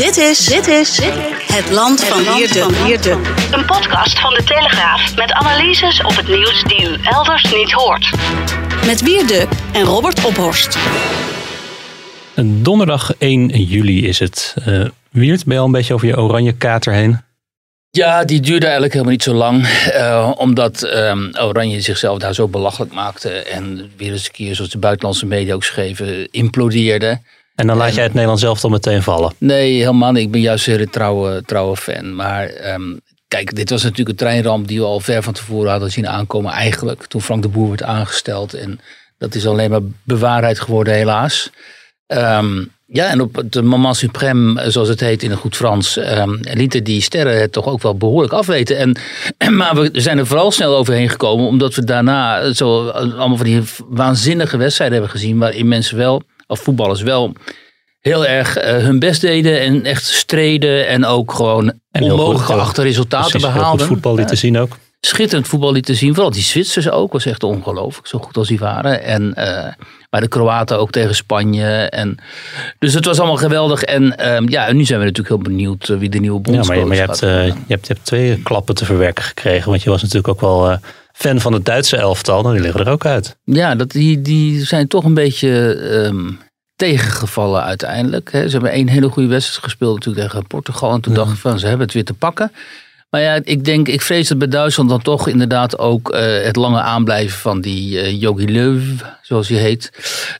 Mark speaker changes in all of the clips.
Speaker 1: Dit is, dit is het land van Wierde.
Speaker 2: Een podcast van de Telegraaf met analyses op het nieuws die u elders niet hoort.
Speaker 1: Met Wierde en Robert Ophorst.
Speaker 3: Donderdag 1 juli is het. Uh, Wiert, ben je al een beetje over je oranje kater heen?
Speaker 4: Ja, die duurde eigenlijk helemaal niet zo lang. Uh, omdat um, Oranje zichzelf daar zo belachelijk maakte. En weer eens een keer, zoals de buitenlandse media ook schreven, implodeerde.
Speaker 3: En dan laat jij het Nederland zelf dan meteen vallen?
Speaker 4: Nee, helemaal niet. Ik ben juist een hele trouwe, trouwe fan. Maar um, kijk, dit was natuurlijk een treinramp die we al ver van tevoren hadden zien aankomen. Eigenlijk, toen Frank de Boer werd aangesteld. En dat is alleen maar bewaarheid geworden, helaas. Um, ja, en op het moment suprême, zoals het heet in het goed Frans, um, lieten die sterren het toch ook wel behoorlijk afweten. En, maar we zijn er vooral snel overheen gekomen, omdat we daarna zo allemaal van die waanzinnige wedstrijden hebben gezien, waarin mensen wel, of voetballers wel, heel erg uh, hun best deden en echt streden en ook gewoon en onmogelijk geachte resultaten
Speaker 3: precies,
Speaker 4: behaalden.
Speaker 3: voetbal lieten zien ook.
Speaker 4: Schitterend voetbal lieten zien. Vooral die Zwitsers ook. Was echt ongelooflijk. Zo goed als die waren. En uh, maar de Kroaten ook tegen Spanje. En, dus het was allemaal geweldig. En um, ja, en nu zijn we natuurlijk heel benieuwd wie de nieuwe bondscoach
Speaker 3: ja, maar, je, maar je, hebt, je, hebt, je hebt twee klappen te verwerken gekregen. Want je was natuurlijk ook wel fan van het Duitse elftal. Nou, die liggen er ook uit.
Speaker 4: Ja, dat, die, die zijn toch een beetje um, tegengevallen uiteindelijk. Hè. Ze hebben één hele goede wedstrijd gespeeld natuurlijk tegen Portugal. En toen ja. dacht ik van, ze hebben het weer te pakken. Maar ja, ik denk, ik vrees dat bij Duitsland dan toch inderdaad ook uh, het lange aanblijven van die uh, Jogi Löw, zoals hij heet,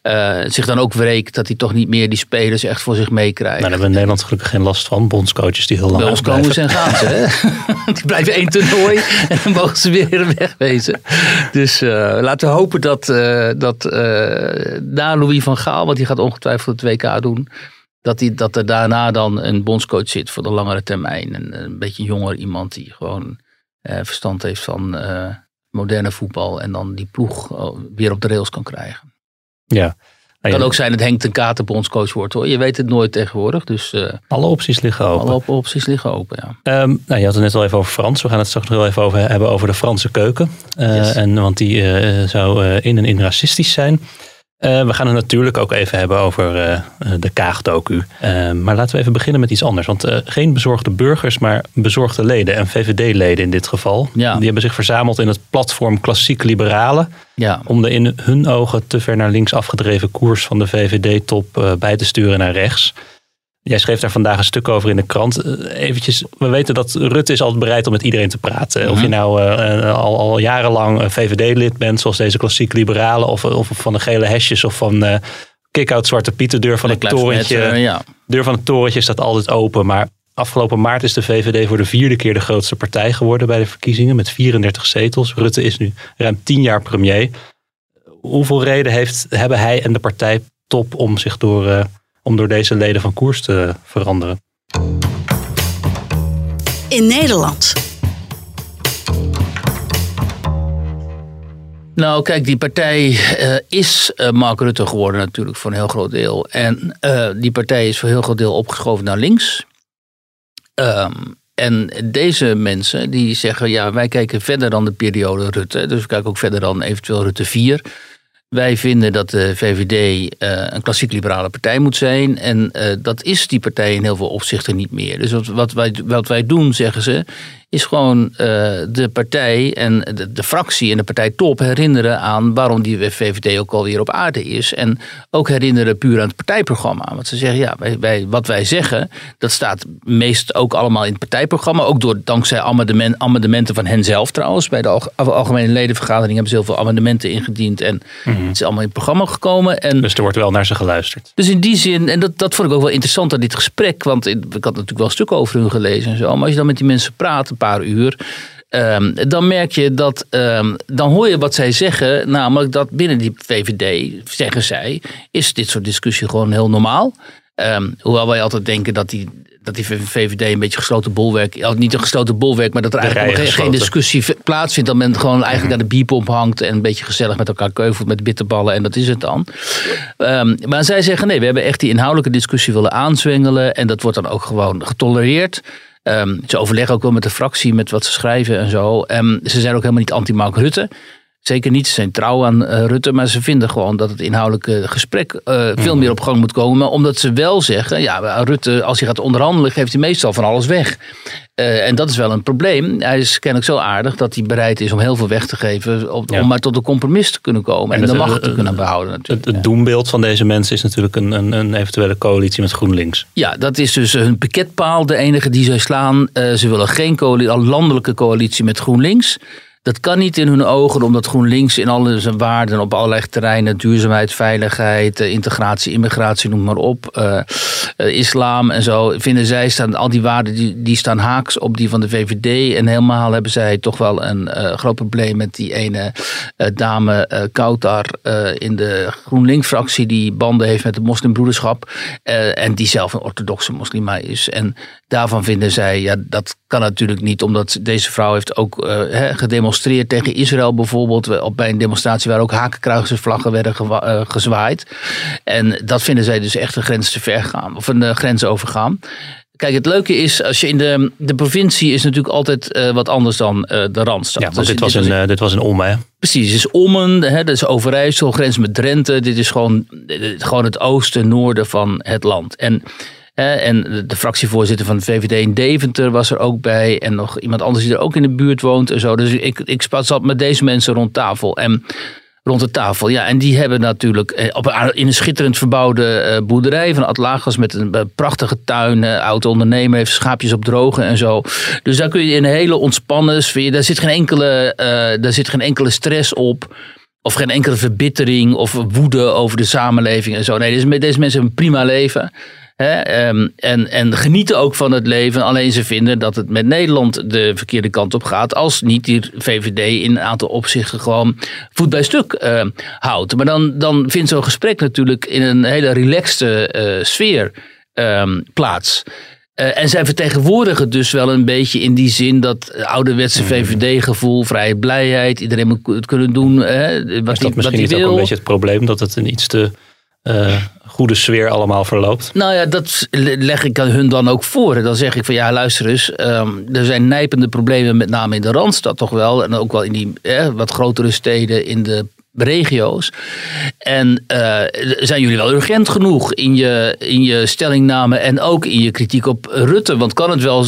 Speaker 4: uh, zich dan ook wreekt dat hij toch niet meer die spelers echt voor zich meekrijgt.
Speaker 3: Nou, daar hebben we in Nederland gelukkig geen last van. Bondscoaches die heel lang
Speaker 4: Bij ons komen ze en gaan ze. Hè? die blijven één toernooi en dan mogen ze weer wegwezen. Dus laten we hopen dat, dat na Louis van Gaal, want die gaat ongetwijfeld het WK doen dat, die, dat er daarna dan een bondscoach zit voor de langere termijn. En een beetje jonger iemand die gewoon eh, verstand heeft van eh, moderne voetbal. En dan die ploeg weer op de rails kan krijgen.
Speaker 3: Ja.
Speaker 4: Het kan ook zijn dat Henk ten Katen bondscoach wordt hoor. Je weet het nooit tegenwoordig. Dus, uh,
Speaker 3: alle opties liggen open.
Speaker 4: Alle opties liggen open, ja.
Speaker 3: Um, nou, je had het net al even over Frans. We gaan het straks nog wel even over hebben over de Franse keuken. Uh, yes. en, want die uh, zou in en in racistisch zijn. Uh, we gaan het natuurlijk ook even hebben over uh, de Kaagdoku. Uh, maar laten we even beginnen met iets anders. Want geen bezorgde burgers, maar bezorgde leden. En VVD-leden in dit geval.
Speaker 4: Ja.
Speaker 3: Die hebben zich verzameld in het platform Klassiek Liberalen.
Speaker 4: Ja.
Speaker 3: Om de in hun ogen te ver naar links afgedreven koers van de VVD-top bij te sturen naar rechts. Jij schreef daar vandaag een stuk over in de krant. Eventjes, we weten dat Rutte is altijd bereid om met iedereen te praten. Mm-hmm. Of je nou uh, al, al, jarenlang VVD-lid bent, zoals deze klassiek liberalen, of, of van de gele hesjes of van uh, kick-out Zwarte Piet. De deur van het torentje. Uh, ja. deur van het torentje staat altijd open. Maar afgelopen maart is de VVD voor de vierde keer de grootste partij geworden bij de verkiezingen met 34 zetels. Rutte is nu ruim 10 jaar premier. Hoeveel reden heeft, hebben hij en de partij top om zich door om door deze leden van koers te veranderen?
Speaker 1: In Nederland.
Speaker 4: Nou, kijk, die partij uh, is uh, Mark Rutte geworden natuurlijk voor een heel groot deel. En uh, die partij is voor een heel groot deel opgeschoven naar links. Um, en deze mensen die zeggen, ja, wij kijken verder dan de periode Rutte. Dus we kijken ook verder dan eventueel Rutte 4. Wij vinden dat de VVD uh, een klassiek liberale partij moet zijn. En uh, dat is die partij in heel veel opzichten niet meer. Dus wat, wat, wij, wat wij doen, zeggen ze, is gewoon uh, de partij en de, de, fractie en de partij top herinneren aan waarom die VVD ook alweer op aarde is. En ook herinneren puur aan het partijprogramma. Want ze zeggen, ja, wij, wij, wat wij zeggen, dat staat meest ook allemaal in het partijprogramma. Ook door, dankzij amendement, amendementen van hen zelf trouwens. Bij de algemene ledenvergadering hebben ze heel veel amendementen ingediend. En mm-hmm. het is allemaal in het programma gekomen. En
Speaker 3: dus er wordt wel naar ze geluisterd.
Speaker 4: Dus in die zin, en dat, dat vond ik ook wel interessant aan dit gesprek. Want ik had natuurlijk wel een stuk over hun gelezen en zo. Maar als je dan met die mensen praat, paar uur. Ehm, dan merk je dat, ehm, dan hoor je wat zij zeggen, namelijk dat binnen die VVD, zeggen zij, is dit soort discussie gewoon heel normaal. Ehm, hoewel wij altijd denken dat die, dat die VVD een beetje gesloten bolwerk, ja, niet een gesloten bolwerk, maar dat er eigenlijk geen, geen discussie plaatsvindt. Dat men gewoon eigenlijk naar de bierpomp hangt en een beetje gezellig met elkaar keuvelt met bitterballen en dat is het dan. Maar zij zeggen nee, we hebben echt die inhoudelijke discussie willen aanzwengelen en dat wordt dan ook gewoon getolereerd. Ehm, ze overleggen ook wel met de fractie, met wat ze schrijven en zo. Ehm, ze zijn ook helemaal niet anti-Mark Rutte. Zeker niet, ze zijn trouw aan eh, Rutte, maar ze vinden gewoon dat het inhoudelijke gesprek eh, veel meer op gang moet komen. Maar omdat ze wel zeggen, ja, Rutte, als hij gaat onderhandelen, geeft hij meestal van alles weg. Eh, en dat is wel een probleem. Hij is kennelijk zo aardig dat hij bereid is om heel veel weg te geven, om,
Speaker 3: Ja.
Speaker 4: om maar tot een compromis te kunnen komen en,
Speaker 3: En
Speaker 4: de
Speaker 3: het,
Speaker 4: macht te
Speaker 3: eh,
Speaker 4: kunnen behouden natuurlijk.
Speaker 3: Het, het doembeeld van deze mensen is natuurlijk een, een, een eventuele coalitie met GroenLinks.
Speaker 4: Ja, dat is dus hun piketpaal, de enige die zij slaan. Eh, ze willen geen landelijke coalitie met GroenLinks. Dat kan niet in hun ogen, omdat GroenLinks in alle zijn waarden op allerlei terreinen, duurzaamheid, veiligheid, eh, integratie, immigratie, noem maar op, eh, eh, islam en zo, vinden zij staan, al die waarden die, die staan haaks op die van de VVD. En helemaal hebben zij toch wel een groot probleem met die ene dame eh Kautar in de GroenLinks-fractie die banden heeft met de moslimbroederschap. en die zelf een orthodoxe moslima is. En daarvan vinden zij, ja, dat kan natuurlijk niet, omdat deze vrouw heeft ook eh, gedemonstreerd tegen Israël bijvoorbeeld. Op, bij een demonstratie waar ook hakenkruisvlaggen werden eh, gezwaaid. En dat vinden zij dus echt een grens te ver gaan, of een eh, grens overgaan. Kijk, het leuke is, als je in de, de provincie is natuurlijk altijd wat anders dan de Randstad.
Speaker 3: Ja, want
Speaker 4: Dus
Speaker 3: dit was, een, dit was een Olme, hè?
Speaker 4: Precies, het is Ommen, hè, dat is Overijssel, grens met Drenthe. Dit is gewoon, gewoon het oosten, noorden van het land. En, en de- fractievoorzitter van de VVD in Deventer was er ook bij. En nog iemand anders die er ook in de buurt woont en zo. Dus ik, ik zat met deze mensen rond tafel. En rond de tafel. Ja, en die hebben natuurlijk eh, op in een schitterend verbouwde eh, boerderij van Atlagas met een eh, prachtige tuin. Oude ondernemer heeft schaapjes op drogen en zo. Dus daar kun je in een hele ontspannen sfeer. Daar zit geen enkele, eh, daar zit geen enkele stress op. Of geen enkele verbittering of woede over de samenleving en zo. Nee, deze, deze mensen hebben een prima leven. Hè, ehm, en, en genieten ook van het leven. Alleen ze vinden dat het met Nederland de verkeerde kant op gaat. Als niet die VVD in een aantal opzichten gewoon voet bij stuk eh, houdt. Maar dan, dan vindt zo'n gesprek natuurlijk in een hele relaxte eh, sfeer ehm, plaats. Eh, en zij vertegenwoordigen dus wel een beetje in die zin dat ouderwetse VVD-gevoel, vrije blijheid, iedereen moet het kunnen doen hè, wat
Speaker 3: Is dat
Speaker 4: wat
Speaker 3: misschien
Speaker 4: hij
Speaker 3: niet ook een beetje het probleem dat het een iets te eh, goede sfeer allemaal verloopt?
Speaker 4: Nou ja, dat leg ik aan hun dan ook voor. En dan zeg ik van ja, luister eens. ehm, er zijn nijpende problemen, met name in de Randstad toch wel. En ook wel in die eh, wat grotere steden in de regio's. En eh, zijn jullie wel urgent genoeg in je, in je stellingname en ook in je kritiek op Rutte? Want kan het wel.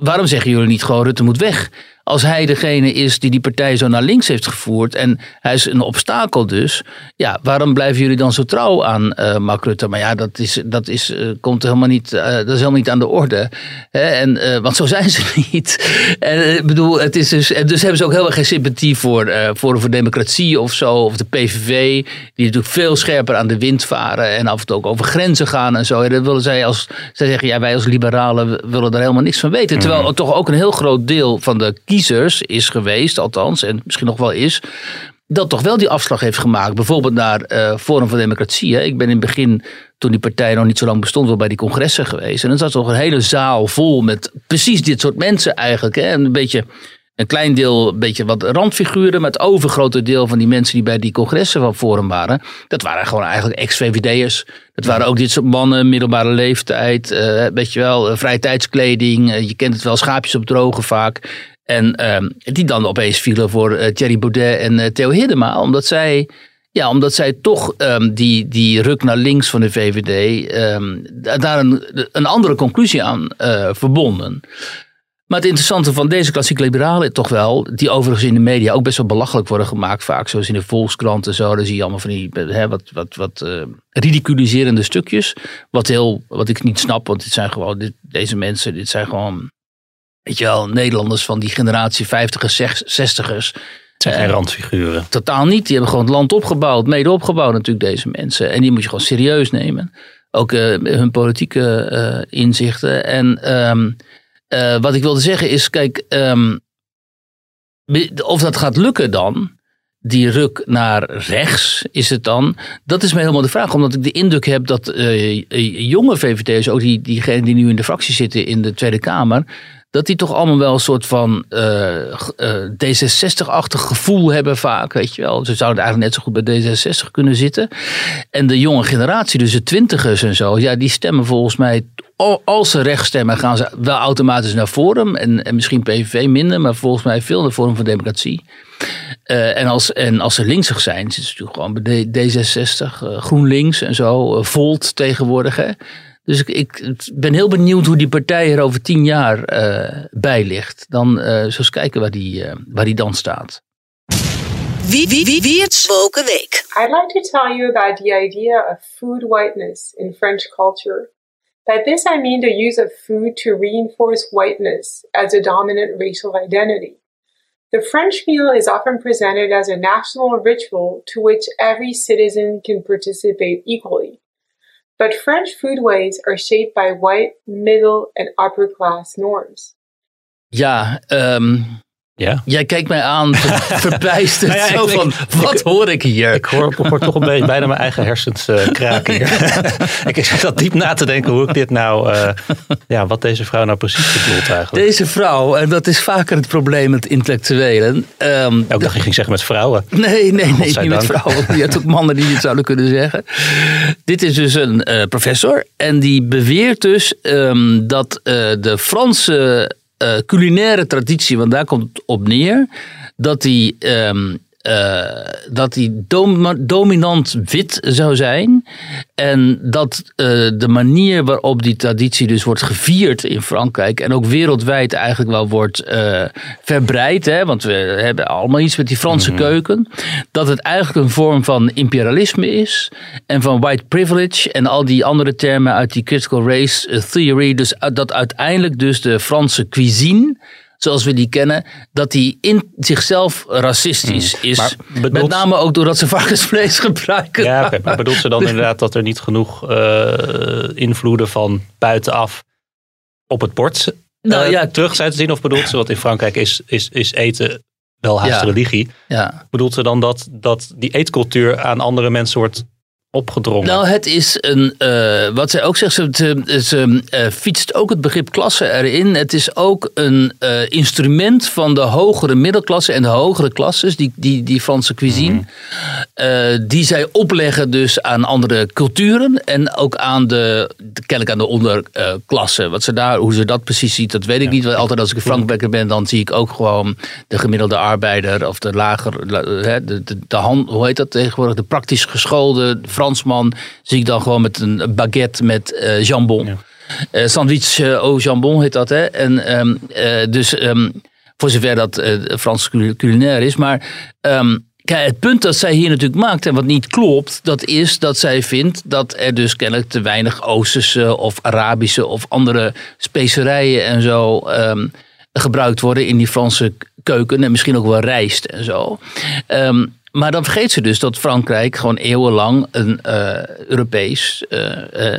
Speaker 4: Waarom zeggen jullie niet gewoon Rutte moet weg? Als hij degene is die die partij zo naar links heeft gevoerd en hij is een obstakel dus, ja, waarom blijven jullie dan zo trouw aan eh Mark Rutte? Maar ja, dat, is, dat, is, eh, komt helemaal niet, eh, dat is helemaal niet aan de orde. Hè? En, want zo zijn ze niet. En, bedoel, het is dus, en dus hebben ze ook heel erg geen sympathie voor Forum voor Democratie of zo, of de PVV, die natuurlijk veel scherper aan de wind varen en af en toe ook over grenzen gaan en zo. En willen zij als, zij zeggen, ja, wij als liberalen willen daar helemaal niks van weten. Terwijl er toch ook een heel groot deel van de kiezers is geweest, althans, en misschien nog wel is, dat toch wel die afslag heeft gemaakt. Bijvoorbeeld naar eh, Forum voor Democratie. Hè. Ik ben in het begin, toen die partij nog niet zo lang bestond, wel bij die congressen geweest. En dan zat toch een hele zaal vol met precies dit soort mensen eigenlijk. Hè. En een beetje een klein deel, een beetje wat randfiguren. Maar het overgrote deel van die mensen die bij die congressen van Forum waren. Dat waren gewoon eigenlijk ex-VVD'ers. Dat waren ook dit soort mannen, middelbare leeftijd. eh weet je wel, eh, vrije tijdskleding. eh, je kent het wel, schaapjes op drogen vaak. En ehm, die dan opeens vielen voor Thierry Baudet en Theo Hiddema. Omdat zij, ja, omdat zij toch ehm, die, die ruk naar links van de VVD... ehm, da- daar een, een andere conclusie aan verbonden. Maar het interessante van deze klassieke liberalen toch wel... die overigens in de media ook best wel belachelijk worden gemaakt vaak. Zoals in de Volkskrant en zo. Dan zie je allemaal van die hè, wat, wat, wat eh, ridiculiserende stukjes. Wat, heel, wat ik niet snap, want dit zijn gewoon... Dit, deze mensen, dit zijn gewoon... Weet je wel, Nederlanders van die generatie 50ers, 60ers.
Speaker 3: Het zijn geen randfiguren.
Speaker 4: Totaal niet. Die hebben gewoon het land opgebouwd. Mede opgebouwd natuurlijk, deze mensen. En die moet je gewoon serieus nemen. Ook eh, hun politieke eh, inzichten. En ehm, eh, wat ik wilde zeggen is, kijk, ehm, of dat gaat lukken dan, die ruk naar rechts is het dan? Dat is mij helemaal de vraag. Omdat ik de indruk heb dat eh, jonge VVD'ers, ook die, diegenen die nu in de fractie zitten in de Tweede Kamer, dat die toch allemaal wel een soort van eh, eh, D66-achtig gevoel hebben vaak, weet je wel. Ze zouden eigenlijk net zo goed bij D66 kunnen zitten. En de jonge generatie, dus de twintigers en zo, ja, die stemmen volgens mij, als ze rechts stemmen, gaan ze wel automatisch naar Forum. En, en misschien PVV minder, maar volgens mij veel naar Forum voor Democratie. Uh, en, als, en als ze linksig zijn, zitten ze natuurlijk gewoon bij D66, GroenLinks en zo, Volt tegenwoordig. Hè. Dus ik, ik, ben heel benieuwd hoe die partij er over tien jaar uh, bij ligt. Dan uh, eens kijken waar die, uh, waar die dan staat.
Speaker 1: Wie, wie, wie, wie het woken week.
Speaker 5: I'd like to tell you about the idea of food whiteness in French culture. By this I mean the use of food to reinforce whiteness as a dominant racial identity. The French meal is often presented as a national ritual to which every citizen can participate equally. But French foodways are shaped by white, middle, and upper class norms.
Speaker 4: Yeah, um, Ja? Jij kijkt mij aan, verbijsterd. nou ja, zo van, wat hoor ik hier?
Speaker 3: Ik hoor, toch een beetje bijna mijn eigen hersens uh, kraken hier. ik zat diep na te denken hoe ik dit nou, uh, ja, wat deze vrouw nou precies bedoelt eigenlijk.
Speaker 4: Deze vrouw, en dat is vaker het probleem met intellectuelen. Um,
Speaker 3: ik dacht je ging zeggen met vrouwen.
Speaker 4: Nee, nee, nee, niet met vrouwen. Je hebt ook mannen die dit zouden kunnen zeggen. Dit is dus een uh, professor en die beweert dus um, dat de Franse culinaire traditie, want daar komt het op neer, dat die, um, uh, dat die dom dominant wit zou zijn. En dat uh, de manier waarop die traditie dus wordt gevierd in Frankrijk en ook wereldwijd eigenlijk wel wordt verbreid, hè, want we hebben allemaal iets met die Franse mhm. keuken, dat het eigenlijk een vorm van imperialisme is en van white privilege en al die andere termen uit die critical race theory. Dus dat uiteindelijk dus de Franse cuisine zoals we die kennen, dat die in zichzelf racistisch hmm. is. Met name ook doordat ze varkensvlees gebruiken.
Speaker 3: Ja, okay. maar bedoelt ze dan inderdaad dat er niet genoeg uh, invloeden van buitenaf op het bord uh, nou, ja. terug zijn te zien? Of bedoelt ze, wat in Frankrijk is, is, is eten wel haast religie. Ja. Bedoelt ze dan dat, dat die eetcultuur aan andere mensen wordt opgedrongen?
Speaker 4: Nou, het is een. Uh, wat zij ook zegt, ze, ze uh, fietst ook het begrip klasse erin. Het is ook een uh, instrument van de hogere middelklasse en de hogere klasses, die, die, die Franse cuisine. Mm die zij opleggen dus aan andere culturen en ook aan de, kennelijk aan de onderklasse. Wat ze daar, hoe ze dat precies ziet, dat weet ik niet. Want altijd als ik een Frankbekker ben, dan zie ik ook gewoon de gemiddelde arbeider of de lager, de, de, de, de hand, hoe heet dat tegenwoordig, de praktisch geschoolde Fransman zie ik dan gewoon met een baguette met uh, jambon. Ja. Uh, sandwich uh, au jambon heet dat. Hè? En, um, dus um, voor zover dat Frans culinair is. Maar um, kijk, het punt dat zij hier natuurlijk maakt en wat niet klopt, dat is dat zij vindt dat er dus kennelijk te weinig Oosterse of Arabische of andere specerijen en zo gebruikt worden in die Franse keuken. En misschien ook wel rijst en zo. Um, maar dan vergeet ze dus dat Frankrijk gewoon eeuwenlang een uh, Europees, uh,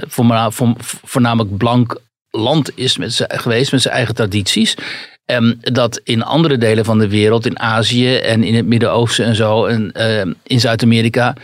Speaker 4: voornamelijk blank land is met geweest met zijn eigen tradities. En dat in andere delen van de wereld, in Azië en in het Midden-Oosten en zo, en in Zuid-Amerika,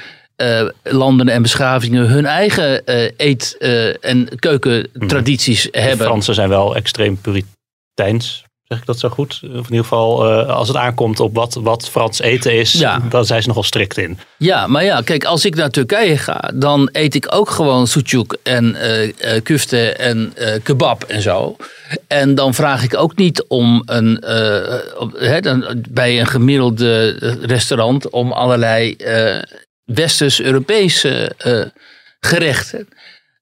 Speaker 4: landen en beschavingen hun eigen eet- en keukentradities mhm. hebben. De
Speaker 3: Fransen zijn wel extreem puriteins Zeg ik dat zo goed? Of in ieder geval, uh, als het aankomt op wat, wat Frans eten is, ja. dan zijn ze nogal strikt in.
Speaker 4: Ja, maar ja, kijk, als ik naar Turkije ga, dan eet ik ook gewoon sucuk en uh, uh, kufte en kebab en zo. En dan vraag ik ook niet om een, he, dan, bij een gemiddelde restaurant om allerlei Westers-Europese gerechten.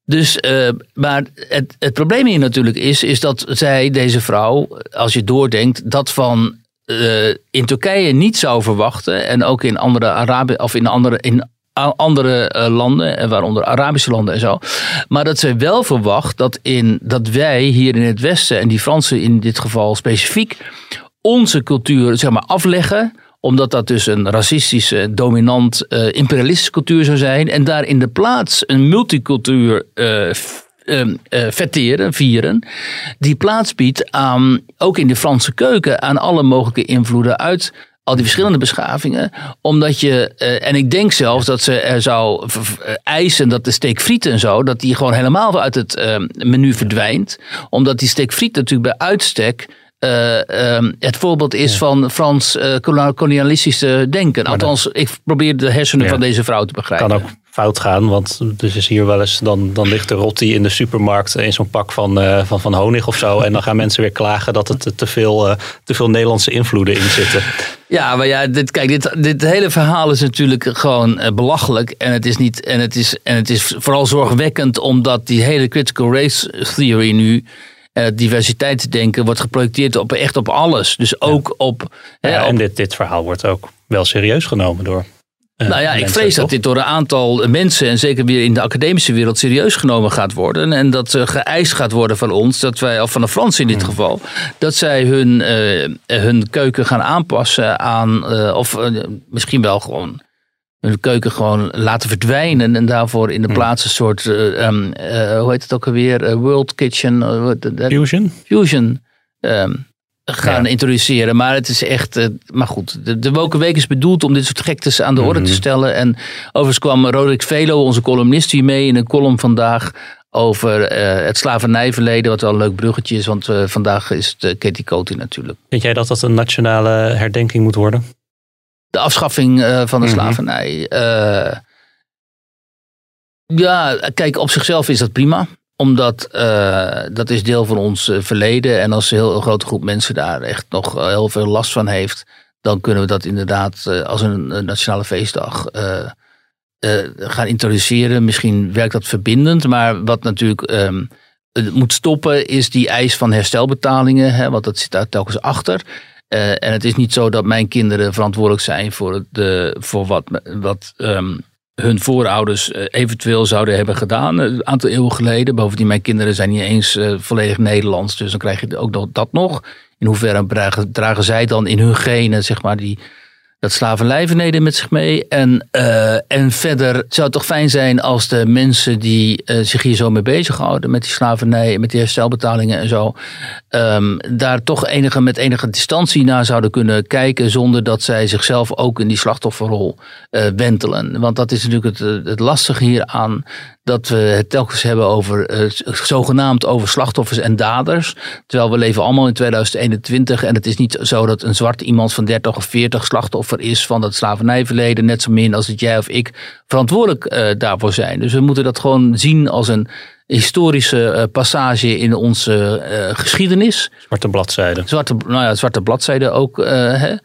Speaker 4: Dus, uh, maar het, het probleem hier natuurlijk is, is dat zij, deze vrouw, als je doordenkt, dat van uh, in Turkije niet zou verwachten. En ook in andere Arabië of in andere, in andere uh, landen, waaronder Arabische landen en zo. Maar dat zij wel verwacht dat, in, dat wij hier in het Westen, en die Fransen in dit geval specifiek, onze cultuur zeg maar, afleggen omdat dat dus een racistische, dominant, uh, imperialistische cultuur zou zijn. En daar in de plaats een multicultuur uh, ehm, eh, fetteren, vieren, die plaats biedt aan, ook in de Franse keuken, aan alle mogelijke invloeden uit al die verschillende beschavingen. Omdat je, eh, en ik denk zelfs dat ze er zou eisen dat de steak friet en zo, dat die gewoon helemaal uit het eh, menu verdwijnt. Omdat die steak friet natuurlijk bij uitstek eh, ehm, het voorbeeld is van Frans eh, kolonialistische denken. Althans, ik probeer de hersenen
Speaker 3: Ja.
Speaker 4: van deze vrouw te begrijpen.
Speaker 3: Kan ook fout gaan, want dus is hier wel eens, dan, dan ligt de rotti in de supermarkt in zo'n pak van, eh, van, van honig of zo. En dan gaan mensen weer klagen dat er te veel, te veel Nederlandse invloeden in zitten.
Speaker 4: Ja, maar ja, dit, kijk, dit, dit hele verhaal is natuurlijk gewoon belachelijk. En het, is niet, en, het is, en het is vooral zorgwekkend omdat die hele critical race theory nu, eh, diversiteitsdenken, wordt geprojecteerd op echt op alles. Dus ook op. hè,
Speaker 3: Ja,
Speaker 4: op-
Speaker 3: en dit, dit verhaal wordt ook wel serieus genomen door. eh,
Speaker 4: nou ja, ik vrees dat dit door een aantal mensen, en zeker weer in de academische wereld, serieus genomen gaat worden. En dat er geëist gaat worden van ons, dat wij, of van de Fransen in dit geval, dat zij hun, eh, hun keuken gaan aanpassen aan, eh, of eh, misschien wel gewoon hun keuken gewoon laten verdwijnen en daarvoor in de plaats een soort, eh, ehm, eh, hoe heet het ook alweer, Eh, World Kitchen,
Speaker 3: Fusion?
Speaker 4: Fusion ehm, gaan
Speaker 3: Ja.
Speaker 4: introduceren. Maar het is echt. maar goed, de, de Woken Week is bedoeld om dit soort gektes aan de orde te stellen. En overigens kwam Roderick Velo, onze columnist, hier mee in een column vandaag. Over het slavernijverleden, wat wel een leuk bruggetje is, want vandaag is het Katie Coty natuurlijk.
Speaker 3: Vind jij dat dat een nationale herdenking moet worden?
Speaker 4: De afschaffing eh, van de
Speaker 3: Mhm.
Speaker 4: slavernij. eh, ja, kijk, op zichzelf is dat prima omdat eh, dat is deel van ons verleden. En als een heel grote groep mensen daar echt nog heel veel last van heeft. Dan kunnen we dat inderdaad als een, een nationale feestdag gaan introduceren. Misschien werkt dat verbindend. Maar wat natuurlijk ehm, het moet stoppen is die eis van herstelbetalingen. Hè, want dat zit daar telkens achter. Eh, en het is niet zo dat mijn kinderen verantwoordelijk zijn voor, het, de, voor wat, wat ehm, hun voorouders eh, eventueel zouden hebben gedaan eh, een aantal eeuwen geleden. Bovendien, mijn kinderen zijn niet eens eh, volledig Nederlands, dus dan krijg je ook nog dat nog. In hoeverre dragen, dragen zij dan in hun genen, zeg maar, die, dat slavernijverleden met zich mee. En, uh, en verder zou het toch fijn zijn als de mensen die uh, zich hier zo mee bezighouden, met die slavernij, met die herstelbetalingen en zo, um, daar toch enige, met enige distantie naar zouden kunnen kijken, zonder dat zij zichzelf ook in die slachtofferrol uh, wentelen. Want dat is natuurlijk het, het lastige hieraan, dat we het telkens hebben over uh, zogenaamd over slachtoffers en daders. Terwijl we leven allemaal in 2021 en het is niet zo dat een zwart iemand van 30 of 40 slachtoffer is van dat slavernijverleden, net zo min als dat jij of ik verantwoordelijk uh, daarvoor zijn. Dus we moeten dat gewoon zien als een historische uh, passage in onze geschiedenis.
Speaker 3: Zwarte bladzijde.
Speaker 4: Zwarte, nou ja, zwarte bladzijde ook. Hè?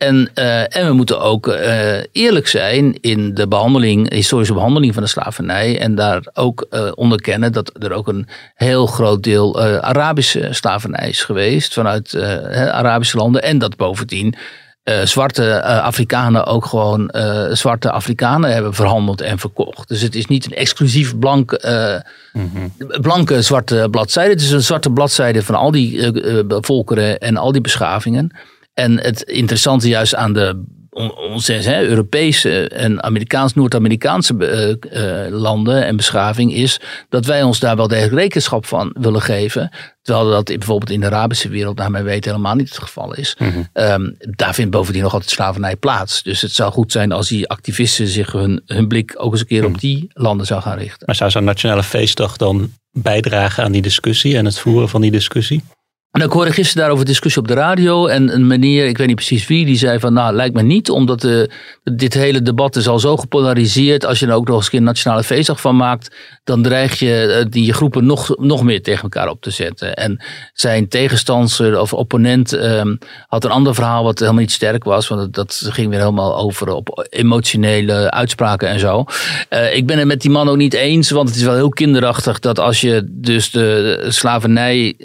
Speaker 4: En, uh, en we moeten ook uh, eerlijk zijn in de behandeling, historische behandeling van de slavernij. En daar ook uh, onderkennen dat er ook een heel groot deel Arabische slavernij is geweest vanuit Arabische landen. En dat bovendien zwarte Afrikanen ook gewoon zwarte Afrikanen hebben verhandeld en verkocht. Dus het is niet een exclusief blank, mm-hmm. blanke zwarte bladzijde. Het is een zwarte bladzijde van al die volkeren en al die beschavingen. En het interessante juist aan de onze hè, Europese en Amerikaans, Noord-Amerikaanse uh, uh, landen en beschaving is dat wij ons daar wel degelijk rekenschap van willen geven. Terwijl dat bijvoorbeeld in de Arabische wereld, naar mijn weten, helemaal niet het geval is. Mm-hmm. Um, daar vindt bovendien nog altijd slavernij plaats. Dus het zou goed zijn als die activisten zich hun, hun blik ook eens een keer mm. op die landen zou gaan richten.
Speaker 3: Maar zou zo'n nationale feestdag dan bijdragen aan die discussie en het voeren van die discussie?
Speaker 4: En ik hoorde gisteren daarover discussie op de radio. En een meneer, ik weet niet precies wie, die zei van nou, lijkt me niet. Omdat de, dit hele debat is al zo gepolariseerd. Als je er ook nog eens een keer een nationale feestdag van maakt. Dan dreig je die groepen nog, nog meer tegen elkaar op te zetten. En zijn tegenstander of opponent um, had een ander verhaal wat helemaal niet sterk was. Want dat ging weer helemaal over op emotionele uitspraken en zo. Uh, ik ben het met die man ook niet eens. Want het is wel heel kinderachtig dat als je dus de slavernij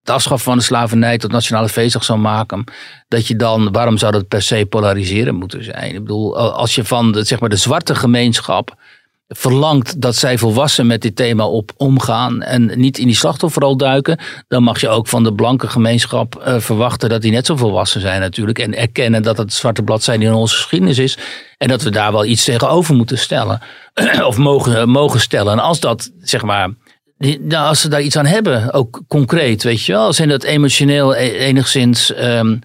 Speaker 4: het afschaffen van de slavernij tot nationale feestdag zou maken, dat je dan, waarom zou dat per se polariseren moeten zijn? Ik bedoel, als je van de, zeg maar de zwarte gemeenschap verlangt dat zij volwassen met dit thema op omgaan en niet in die slachtofferrol duiken, dan mag je ook van de blanke gemeenschap uh, verwachten dat die net zo volwassen zijn natuurlijk en erkennen dat het zwarte bladzijde in onze geschiedenis is en dat we daar wel iets tegenover moeten stellen of mogen, mogen stellen. En als dat zeg maar nou, als ze daar iets aan hebben, ook concreet, weet je wel. Als hen dat emotioneel e- enigszins ehm,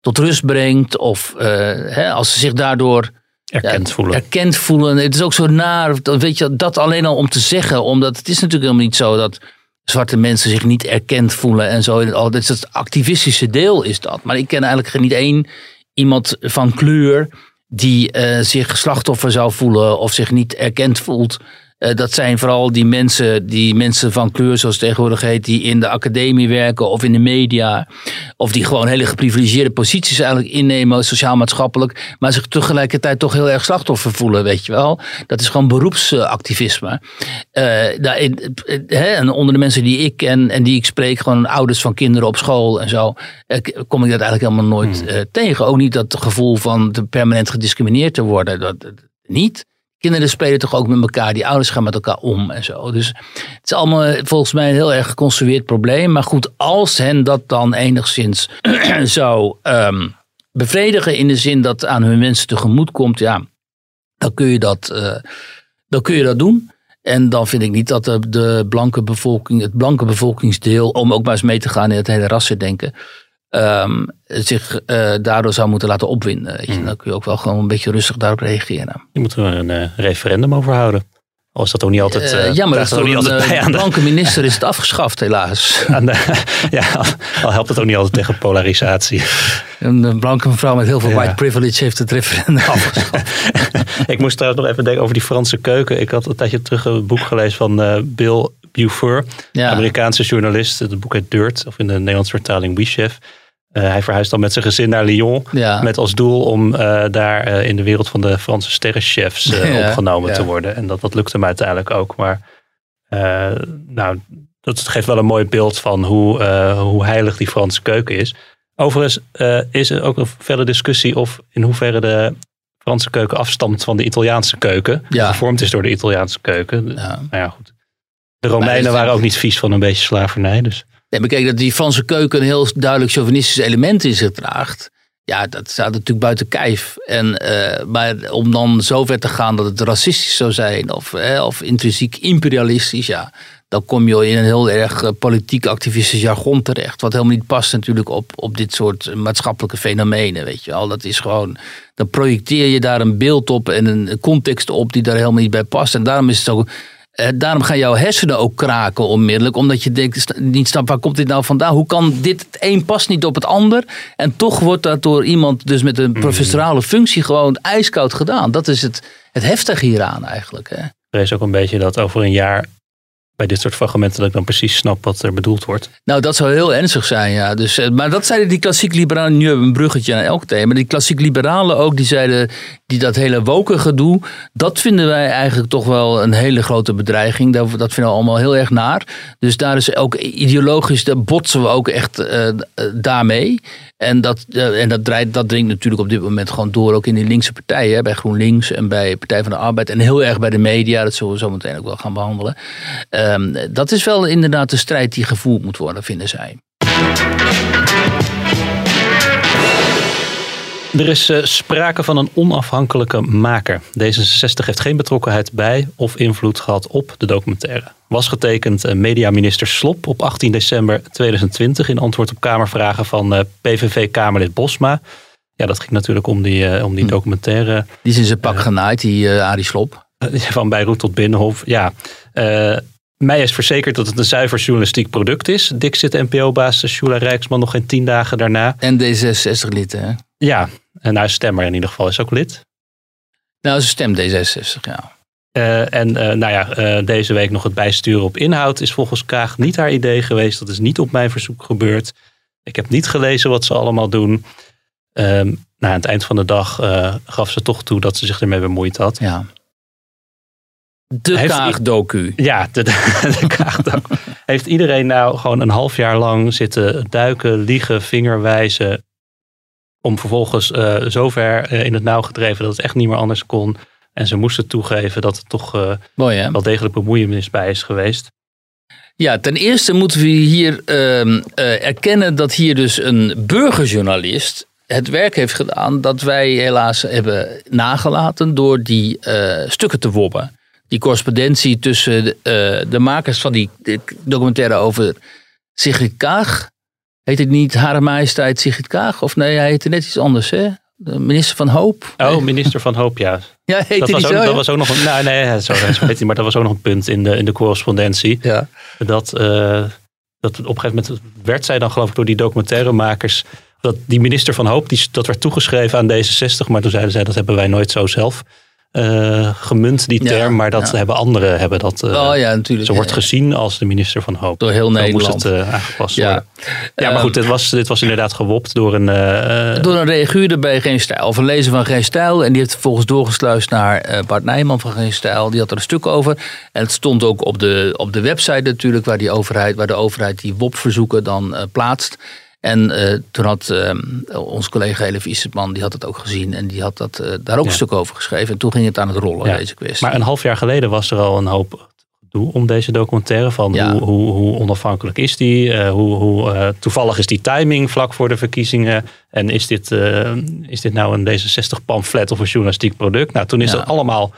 Speaker 4: tot rust brengt. Of eh, hè, als ze zich daardoor
Speaker 3: Erkend
Speaker 4: ja,
Speaker 3: voelen.
Speaker 4: erkend voelen. Het is ook zo naar, dat, weet je, dat alleen al om te zeggen. Omdat het is natuurlijk helemaal niet zo dat zwarte mensen zich niet erkend voelen en zo. Dat is het activistische deel is dat. Maar ik ken eigenlijk niet één iemand van kleur die eh, zich slachtoffer zou voelen of zich niet erkend voelt. Eh, dat zijn vooral die mensen, die mensen van kleur, zoals het tegenwoordig heet, die in de academie werken of in de media. Of die gewoon hele geprivilegeerde posities eigenlijk innemen, sociaal-maatschappelijk. Maar zich tegelijkertijd toch heel erg slachtoffer voelen, weet je wel. Dat is gewoon beroepsactivisme. Eh, daarin, eh, en onder de mensen die ik ken en die ik spreek, gewoon ouders van kinderen op school en zo, kom ik dat eigenlijk helemaal nooit eh, tegen. Ook niet dat gevoel van permanent gediscrimineerd te worden. Dat- niet. Kinderen spelen toch ook met elkaar, die ouders gaan met elkaar om en zo. Dus het is allemaal eh, volgens mij een heel erg geconstrueerd probleem. Maar goed, als hen dat dan enigszins zou ehm, bevredigen in de zin dat aan hun wensen tegemoet komt, ja, dan kun je dat, eh, dan kun je dat doen. En dan vind ik niet dat de, de blanke bevolking, het blanke bevolkingsdeel, om ook maar eens mee te gaan in het hele rassendenken, ehm, zich eh, daardoor zou moeten laten opwinden. Weet je. Dan kun je ook wel gewoon een beetje rustig daarop reageren.
Speaker 3: Je moet er een eh, referendum over houden. Al is dat ook niet altijd.
Speaker 4: Ja, maar dat
Speaker 3: ook niet altijd bij aan de,
Speaker 4: blanke minister is het afgeschaft, helaas.
Speaker 3: aan de- ja, al, al helpt het ook niet altijd tegen polarisatie.
Speaker 4: Een blanke mevrouw met heel veel
Speaker 3: Ja.
Speaker 4: white privilege heeft het referendum afgeschaft.
Speaker 3: ik moest trouwens nog even denken over die Franse keuken. Ik had een tijdje terug een boek gelezen van Bill
Speaker 4: Ja.
Speaker 3: Amerikaanse journalist. Het boek heet Dirt, of in de Nederlandse vertaling We Chef. Eh, hij verhuist dan met zijn gezin naar Lyon.
Speaker 4: Ja.
Speaker 3: Met als doel om eh, daar eh, in de wereld van de Franse sterrenchefs
Speaker 4: Ja,
Speaker 3: opgenomen
Speaker 4: ja.
Speaker 3: te worden. En dat, dat lukte hem uiteindelijk ook. Maar nou, dat geeft wel een mooi beeld van hoe, hoe heilig die Franse keuken is. Overigens is er ook een verder discussie of in hoeverre de Franse keuken afstamt van de Italiaanse keuken.
Speaker 4: Ja.
Speaker 3: Gevormd is door de Italiaanse keuken. Nou ja, goed. De Romeinen waren ook niet vies van een beetje slavernij. Dus.
Speaker 4: Nee, maar kijk, dat die Franse keuken een heel duidelijk chauvinistisch element in zich draagt. Ja, dat staat natuurlijk buiten kijf. En, eh, maar om dan zover te gaan dat het racistisch zou zijn of, hè, of intrinsiek imperialistisch, ja, dan kom je in een heel erg eh, politiek activistisch jargon terecht. Wat helemaal niet past natuurlijk op, op dit soort maatschappelijke fenomenen, weet je wel. Dat is gewoon, dan projecteer je daar een beeld op en een context op die daar helemaal niet bij past. En daarom is het ook eh, daarom gaan jouw hersenen ook kraken onmiddellijk. Omdat je denkt, niet snapt waar komt dit nou vandaan? Hoe kan dit, het een past niet op het ander? En toch wordt dat door iemand dus met een professorale functie gewoon ijskoud gedaan. Dat is het, het heftige hieraan eigenlijk. Hè?
Speaker 3: Er is ook een beetje dat over een jaar bij dit soort fragmenten dat ik dan precies snap wat er bedoeld wordt.
Speaker 4: Nou, dat zou heel ernstig zijn, ja. Dus, eh, maar dat zeiden die klassiek liberalen. Nu hebben we een bruggetje naar elk thema. Die klassiek liberalen ook, die zeiden, die dat hele woken gedoe, dat vinden wij eigenlijk toch wel een hele grote bedreiging. Dat, dat vinden we allemaal heel erg naar. Dus daar is ook ideologisch, daar botsen we ook echt eh, daarmee. En, dat, eh, en dat, draait, dat dringt natuurlijk op dit moment gewoon door, ook in die linkse partijen, bij GroenLinks en bij Partij van de Arbeid. En heel erg bij de media, dat zullen we zo meteen ook wel gaan behandelen. Ehm, dat is wel inderdaad de strijd die gevoerd moet worden, vinden zij.
Speaker 3: Er is eh, sprake van een onafhankelijke maker. D66 heeft geen betrokkenheid bij of invloed gehad op de documentaire. Was getekend eh, mediaminister Slop op 18 december 2020 in antwoord op Kamervragen van eh, PVV-Kamerlid Bosma. Ja, dat ging natuurlijk om die, eh, om die documentaire
Speaker 4: Die is in zijn pak genaaid, die eh Arie Slop.
Speaker 3: van Beirut tot Binnenhof. Ja, mij is verzekerd dat het een zuiver journalistiek product is. Dik zit NPO-baas Shula Rijksman nog geen tien dagen daarna.
Speaker 4: En D66-lid, hè?
Speaker 3: Ja, en hij is stemmer in ieder geval, is ook lid.
Speaker 4: Nou, ze stemt D66, ja.
Speaker 3: Eh, en eh, nou ja, eh, deze week nog het bijsturen op inhoud is volgens Kaag niet haar idee geweest. Dat is niet op mijn verzoek gebeurd. Ik heb niet gelezen wat ze allemaal doen. Ehm, nou, aan het eind van de dag eh, gaf ze toch toe dat ze zich ermee bemoeid had.
Speaker 4: ja. De
Speaker 3: Heeft-
Speaker 4: Kaag-docu.
Speaker 3: Ja, de, de Kaag ook. Heeft iedereen nou gewoon een half jaar lang zitten duiken, liegen, vingerwijzen. Om vervolgens eh zover in het nauw gedreven dat het echt niet meer anders kon. En ze moesten toegeven dat er toch eh,
Speaker 4: Mooi, hè?
Speaker 3: wel degelijk bemoeienis bij is geweest.
Speaker 4: Ja, ten eerste moeten we hier ehm, eh, erkennen dat hier dus een burgerjournalist het werk heeft gedaan dat wij helaas hebben nagelaten door die eh, stukken te wobben. die correspondentie tussen de, de makers van die documentaire over Sigrid Kaag. Heet het niet Hare Majesteit Sigrid Kaag? Of nee, hij heette net iets anders, hè? De minister van Hoop.
Speaker 3: Oh, minister van Hoop, ja.
Speaker 4: Ja, heet
Speaker 3: Dat was,
Speaker 4: niet
Speaker 3: ook,
Speaker 4: zo?
Speaker 3: dat
Speaker 4: ja?
Speaker 3: was ook nog een. Nou, nee, zo, hij, maar dat was ook nog een punt in de, in de correspondentie.
Speaker 4: Ja.
Speaker 3: Dat, eh, dat op een gegeven moment werd zij dan, geloof ik, door die documentairemakers. Dat die minister van Hoop, die, dat werd toegeschreven aan D66. Maar toen zeiden zij, dat hebben wij nooit zo zelf eh, gemunt, die
Speaker 4: Ja,
Speaker 3: term. maar dat
Speaker 4: ja.
Speaker 3: hebben anderen hebben dat.
Speaker 4: Oh ja, natuurlijk.
Speaker 3: Ze wordt gezien als de minister van Hoop.
Speaker 4: Door heel
Speaker 3: Dan
Speaker 4: Nederland.
Speaker 3: moest het eh, aangepast
Speaker 4: Ja.
Speaker 3: worden. Ja, maar goed, dit was, dit was inderdaad gewopt door een...
Speaker 4: Door een reaguurder bij Geen Stijl, of een lezer van Geen Stijl. En die heeft vervolgens doorgesluist naar Bart Nijman van Geen Stijl. Die had er een stuk over. En het stond ook op de, op de website natuurlijk, waar, die overheid, waar de overheid die WOP-verzoeken dan plaatst. En eh, toen had eh, onze collega Elif Issetman, die had het ook gezien. En die had dat, eh, daar ook
Speaker 3: Ja.
Speaker 4: een stuk over geschreven. En toen ging het aan het rollen,
Speaker 3: Ja.
Speaker 4: deze kwestie.
Speaker 3: Maar een half jaar geleden was er al een hoop gedoe om deze documentaire. Van
Speaker 4: Ja.
Speaker 3: hoe, hoe, hoe onafhankelijk is die? Eh, hoe hoe toevallig is die timing vlak voor de verkiezingen? En is dit, is dit nou een D66-pamflet of een journalistiek product? Nou, toen is dat allemaal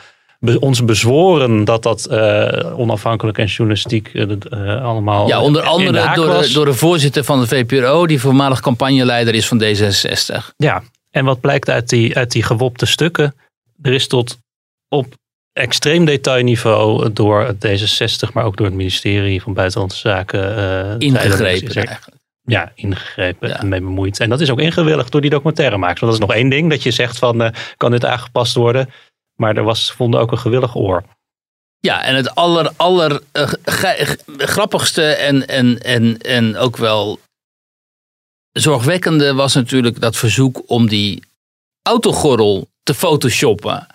Speaker 3: be- ons bezworen dat dat eh, onafhankelijk en journalistiek eh, eh, allemaal
Speaker 4: ja, onder
Speaker 3: de
Speaker 4: andere door, de- door de voorzitter van de VPRO, die voormalig campagneleider is van D66.
Speaker 3: Ja, en wat blijkt uit die, uit die gewopte stukken? Er is tot op extreem detailniveau door het D66, maar ook door het ministerie van Buitenlandse Zaken.
Speaker 4: Ingegrepen
Speaker 3: er-
Speaker 4: eigenlijk.
Speaker 3: Ja, ingegrepen
Speaker 4: Ja.
Speaker 3: en mee bemoeid. En dat is ook ingewilligd door die documentairemakers. Want dat is nog één ding, dat je zegt van, kan dit aangepast worden? Maar er was, vonden ook een gewillig oor.
Speaker 4: Ja, en het aller, eh, grappigste en, en, en, en ook wel zorgwekkende was natuurlijk dat verzoek om die autogordel te photoshoppen.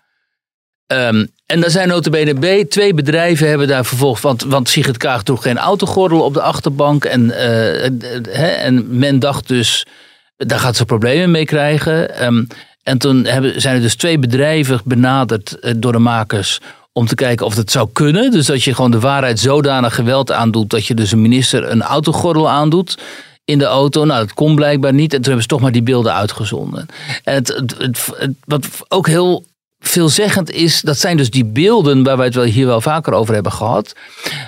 Speaker 4: Ehm, en daar zijn notabene B, twee bedrijven hebben daar vervolgens, want, want Sigrid Kaag droeg geen autogordel op de achterbank. En, eh, eh, en men dacht dus, daar gaat ze problemen mee krijgen. Ehm, en toen hebben, zijn er dus twee bedrijven benaderd eh, door de makers om te kijken of het zou kunnen. Dus dat je gewoon de waarheid zodanig geweld aandoet dat je dus een minister een autogordel aandoet in de auto. Nou, dat kon blijkbaar niet. En toen hebben ze toch maar die beelden uitgezonden. En het- het- wat ook heel veelzeggend is, dat zijn dus die beelden waar wij het wel hier wel vaker over hebben gehad.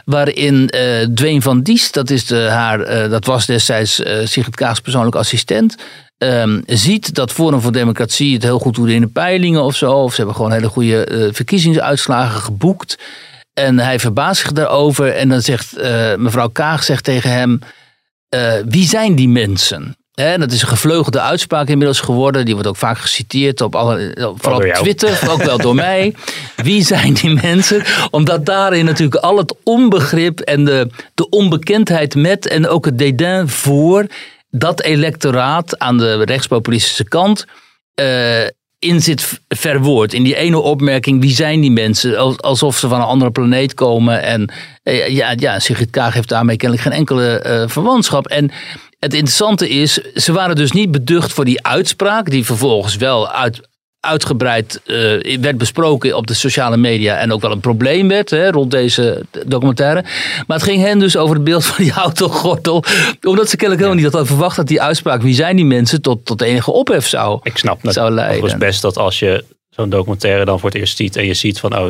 Speaker 4: Waarin eh Dwayne van Diest, dat, is de, haar, eh, dat was destijds eh Sigrid Kaag's persoonlijk assistent. ehm, ziet dat Forum voor Democratie het heel goed doet in de peilingen of zo. Of ze hebben gewoon hele goede verkiezingsuitslagen geboekt. En hij verbaast zich daarover. En dan zegt mevrouw Kaag zegt tegen hem: Wie zijn die mensen? Hè, dat is een gevleugelde uitspraak inmiddels geworden. Die wordt ook vaak geciteerd op alle, vooral op. Twitter, ook wel door mij. Wie zijn die mensen? Omdat daarin natuurlijk al het onbegrip en de, de onbekendheid met en ook het dédain voor dat electoraat aan de rechtspopulistische kant eh, in zit verwoord. In die ene opmerking, wie zijn die mensen? Als- Alsof ze van een andere planeet komen. En eh, ja, ja, Sigrid Kaag heeft daarmee kennelijk geen enkele eh, verwantschap. En het interessante is, ze waren dus niet beducht voor die uitspraak, die vervolgens wel uit, uitgebreid eh, werd besproken op de sociale media en ook wel een probleem werd hè, rond deze documentaire. Maar het ging hen dus over het beeld van die autogordel, omdat ze kennelijk helemaal niet hadden verwacht dat die uitspraak, wie zijn die mensen, tot, tot enige ophef zou,
Speaker 3: Ik snap
Speaker 4: zou
Speaker 3: natuurlijk
Speaker 4: leiden.
Speaker 3: best dat als je zo'n documentaire dan voor het eerst ziet en je ziet van, oh,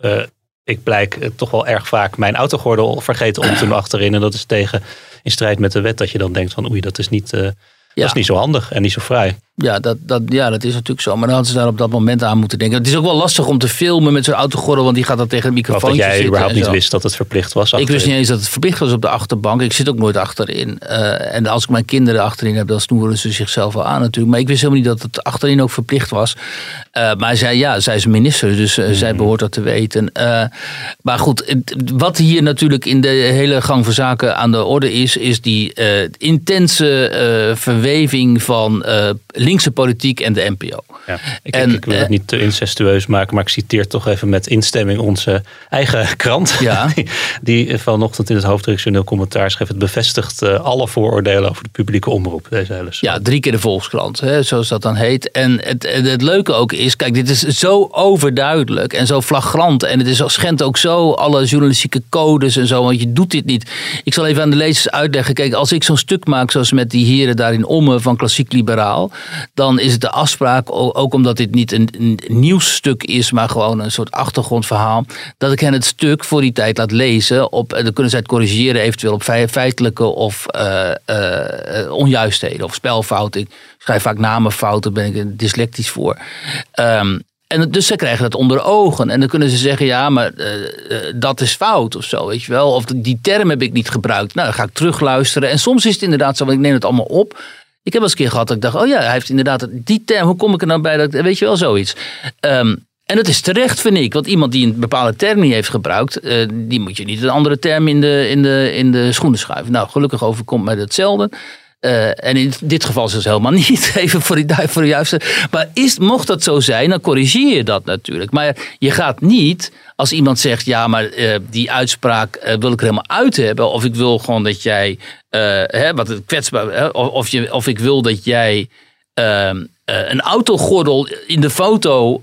Speaker 3: eh, ik blijk toch wel erg vaak mijn autogordel vergeten om te doen achterin. En dat is tegen in strijd met de wet dat je dan denkt van, oei, dat is niet, eh, dat is niet zo handig en niet zo vrij.
Speaker 4: Ja dat, dat, ja, dat is natuurlijk zo. Maar dan hadden ze daar op dat moment aan moeten denken. Het is ook wel lastig om te filmen met zo'n autogordel, want die gaat dan tegen het
Speaker 3: Of dat
Speaker 4: microfoon
Speaker 3: jij
Speaker 4: zitten.
Speaker 3: überhaupt niet wist dat het verplicht was.
Speaker 4: Ik wist niet eens dat het verplicht was op de achterbank. Ik zit ook nooit achterin. Eh, en als ik mijn kinderen achterin heb, dan snoeren ze zichzelf wel aan natuurlijk. Maar ik wist helemaal niet dat het achterin ook verplicht was. Eh, maar zij, ja, zij is minister, dus eh, zij behoort dat te weten. Maar goed, wat hier natuurlijk in de hele gang van zaken aan de orde is, is die intense verweving van linkse politiek en de NPO.
Speaker 3: Ja. Ik,
Speaker 4: En,
Speaker 3: ik wil
Speaker 4: eh,
Speaker 3: het niet te incestueus maken, maar ik citeer toch even met instemming onze eigen krant.
Speaker 4: Ja.
Speaker 3: Die, die vanochtend in het hoofdredactioneel commentaar schreef: Het bevestigt eh, alle vooroordelen over de publieke omroep. Deze hele
Speaker 4: Ja, drie keer de Volkskrant, hè, zoals dat dan heet. En het, het, leuke ook is, kijk, dit is zo overduidelijk en zo flagrant. En het is, schendt ook zo alle journalistieke codes en zo, want je doet dit niet. Ik zal even aan de lezers uitleggen. Kijk, als ik zo'n stuk maak, zoals met die heren daar in Ommen van Klassiek Liberaal. Dan is het de afspraak, ook omdat dit niet een, een nieuwsstuk is, maar gewoon een soort achtergrondverhaal, dat ik hen het stuk voor die tijd laat lezen. Op, dan kunnen zij het corrigeren, eventueel op feitelijke of uh, uh, onjuistheden of spelfouten. Ik schrijf vaak namenfouten, ben ik dyslectisch voor. Um, en dus ze krijgen dat onder ogen. En dan kunnen ze zeggen, ja, maar dat is fout of zo, weet je wel. Of die term heb ik niet gebruikt. Nou, dan ga ik terugluisteren. En soms is het inderdaad zo, want ik neem het allemaal op. Ik heb wel eens een keer gehad dat ik dacht, oh ja, hij heeft inderdaad die term. Hoe kom ik er nou bij? Dat, weet je wel, zoiets. Um, en dat is terecht, vind ik. Want iemand die een bepaalde term niet heeft gebruikt, uh, die moet je niet een andere term in de, in, de, in de schoenen schuiven. Nou, gelukkig overkomt mij hetzelfde. Uh, en in dit geval is het helemaal niet, even voor, die, voor de juiste. Maar is, mocht dat zo zijn, dan corrigeer je dat natuurlijk. Maar je gaat niet, als iemand zegt, ja, maar uh, die uitspraak uh, wil ik er helemaal uit hebben. Of ik wil gewoon dat jij, hè, wat het kwetsbaar, of, of, je, of ik wil dat jij ehm, een autogordel in de foto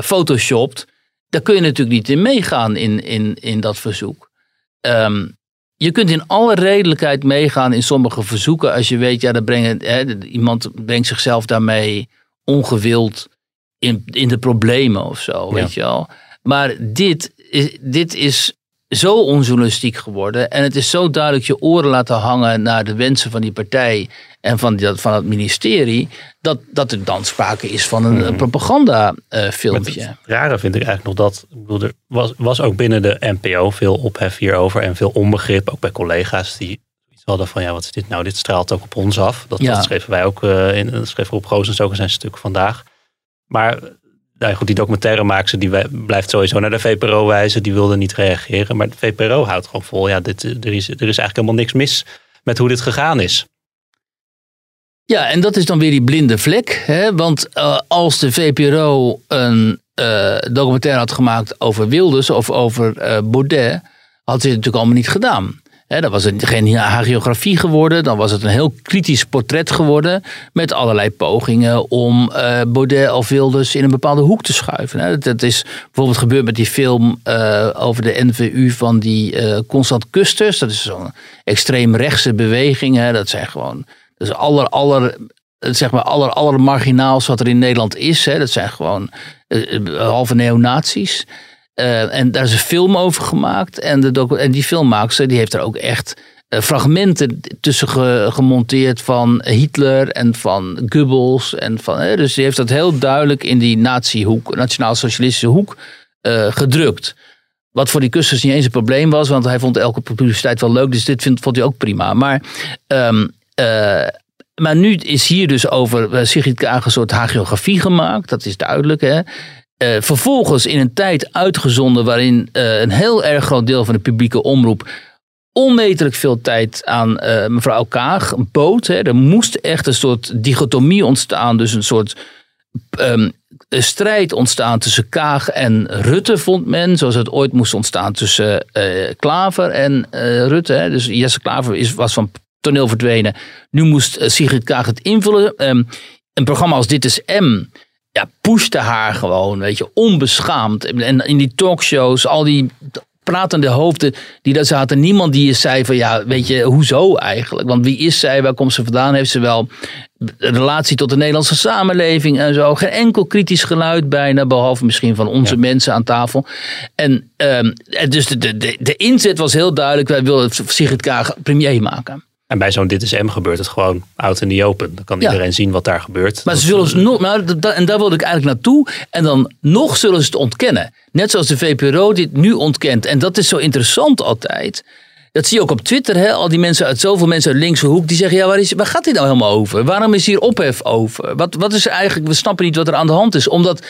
Speaker 4: photoshopt. Daar kun je natuurlijk niet in meegaan in, in, in dat verzoek. Um, je kunt in alle redelijkheid meegaan in sommige verzoeken als je weet, ja, dat brengen, hè, iemand brengt zichzelf daarmee ongewild in, in de problemen of zo, weet je wel. Maar dit is, dit is zo onjournalistiek geworden en het is zo duidelijk je oren laten hangen naar de wensen van die partij en van, die, van het ministerie, dat, dat er dan sprake is van een, mm. propagandafilmpje. Uh,
Speaker 3: het rare vind ik eigenlijk nog dat, ik bedoel, er was, was ook binnen de NPO veel ophef hierover en veel onbegrip, ook bij collega's die iets hadden van, ja, wat is dit nou? Dit straalt ook op ons af. Dat, dat schreven wij ook, uh, in, dat schreef Rob Goosens ook in zijn stuk vandaag. Maar nou goed, die documentairemaakster die blijft sowieso naar de VPRO wijzen. Die wilde niet reageren. Maar de VPRO houdt gewoon vol. Ja, dit, er, is, er is eigenlijk helemaal niks mis met hoe dit gegaan is.
Speaker 4: Ja, en dat is dan weer die blinde vlek. Hè? Want uh, als de VPRO een uh, documentaire had gemaakt over Wilders of over uh, Baudet, had ze het natuurlijk allemaal niet gedaan. He, dan was het geen hagiografie geworden, dan was het een heel kritisch portret geworden. Met allerlei pogingen om Baudet of Wilders in een bepaalde hoek te schuiven. Dat, is bijvoorbeeld gebeurd met die film over de NVU van die Constant Kusters. Dat is zo'n extreem rechtse beweging. Dat zijn gewoon dus aller, aller, zeg maar aller, aller marginaals wat er in Nederland is. Hè, dat zijn gewoon uh, halve neonazies. Uh, en daar is een film over gemaakt. En, de en die filmmaakster die heeft er ook echt fragmenten tussen ge gemonteerd van Hitler en van Goebbels. En van, hè, dus die heeft dat heel duidelijk in die nazi-hoek, nationaal-socialistische hoek, gedrukt. Wat voor die kusters niet eens een probleem was, want hij vond elke publiciteit wel leuk. Dus dit vind, vond hij ook prima. Maar um, uh, maar nu is hier dus over uh, Sigrid Kaag een soort hagiografie gemaakt. Dat is duidelijk. Hè? Uh, vervolgens in een tijd uitgezonden waarin een heel erg groot deel van de publieke omroep onmetelijk veel tijd aan mevrouw Kaag bood. Hè. Er moest echt een soort dichotomie ontstaan. Dus een soort um, strijd ontstaan tussen Kaag en Rutte, vond men. Zoals het ooit moest ontstaan tussen Klaver en Rutte. Dus Jesse Klaver is, was van toneel verdwenen. Nu moest eh, Sigrid Kaag het invullen. Ehm, een programma als Dit is M ja, pushte haar gewoon, weet je, onbeschaamd. En in die talkshows, al die pratende hoofden die daar zaten, niemand die zei van ja, weet je, hoezo eigenlijk? Want wie is zij? Waar komt ze vandaan? Heeft ze wel een relatie tot de Nederlandse samenleving en zo? Geen enkel kritisch geluid bijna, behalve misschien van onze mensen aan tafel. En um, dus de, de, de inzet was heel duidelijk, wij willen Sigrid Kaag premier maken.
Speaker 3: En bij zo'n Dit is M gebeurt het gewoon out in the open. Dan kan iedereen zien wat daar gebeurt.
Speaker 4: Maar ze zullen nog, maar en daar wilde ik eigenlijk naartoe. En dan nog zullen ze het ontkennen. Net zoals de VPRO dit nu ontkent. En dat is zo interessant altijd. Dat zie je ook op Twitter, hè? al die mensen uit zoveel mensen uit linkse hoek, die zeggen: ja, waar, is, waar gaat dit nou helemaal over? Waarom is hier ophef over? Wat, wat is er eigenlijk? We snappen niet wat er aan de hand is. Omdat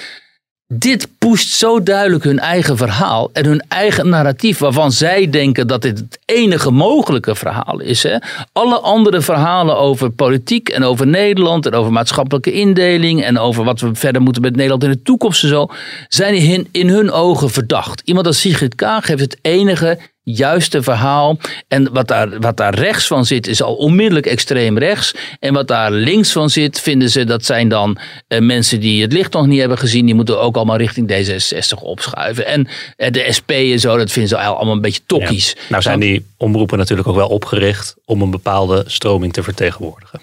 Speaker 4: dit pusht zo duidelijk hun eigen verhaal en hun eigen narratief, waarvan zij denken dat dit het enige mogelijke verhaal is. Hè? Alle andere verhalen over politiek en over Nederland en over maatschappelijke indeling en over wat we verder moeten met Nederland in de toekomst en zo, zijn in, in hun ogen verdacht. Iemand als Sigrid Kaag heeft het enige juiste verhaal. En wat daar, wat daar rechts van zit, is al onmiddellijk extreem rechts. En wat daar links van zit, vinden ze dat zijn dan uh, mensen die het licht nog niet hebben gezien. Die moeten ook allemaal richting D66 opschuiven. En uh, de SP en zo, dat vinden ze allemaal een beetje tokkies.
Speaker 3: Nou zijn die omroepen natuurlijk ook wel opgericht om een bepaalde stroming te vertegenwoordigen.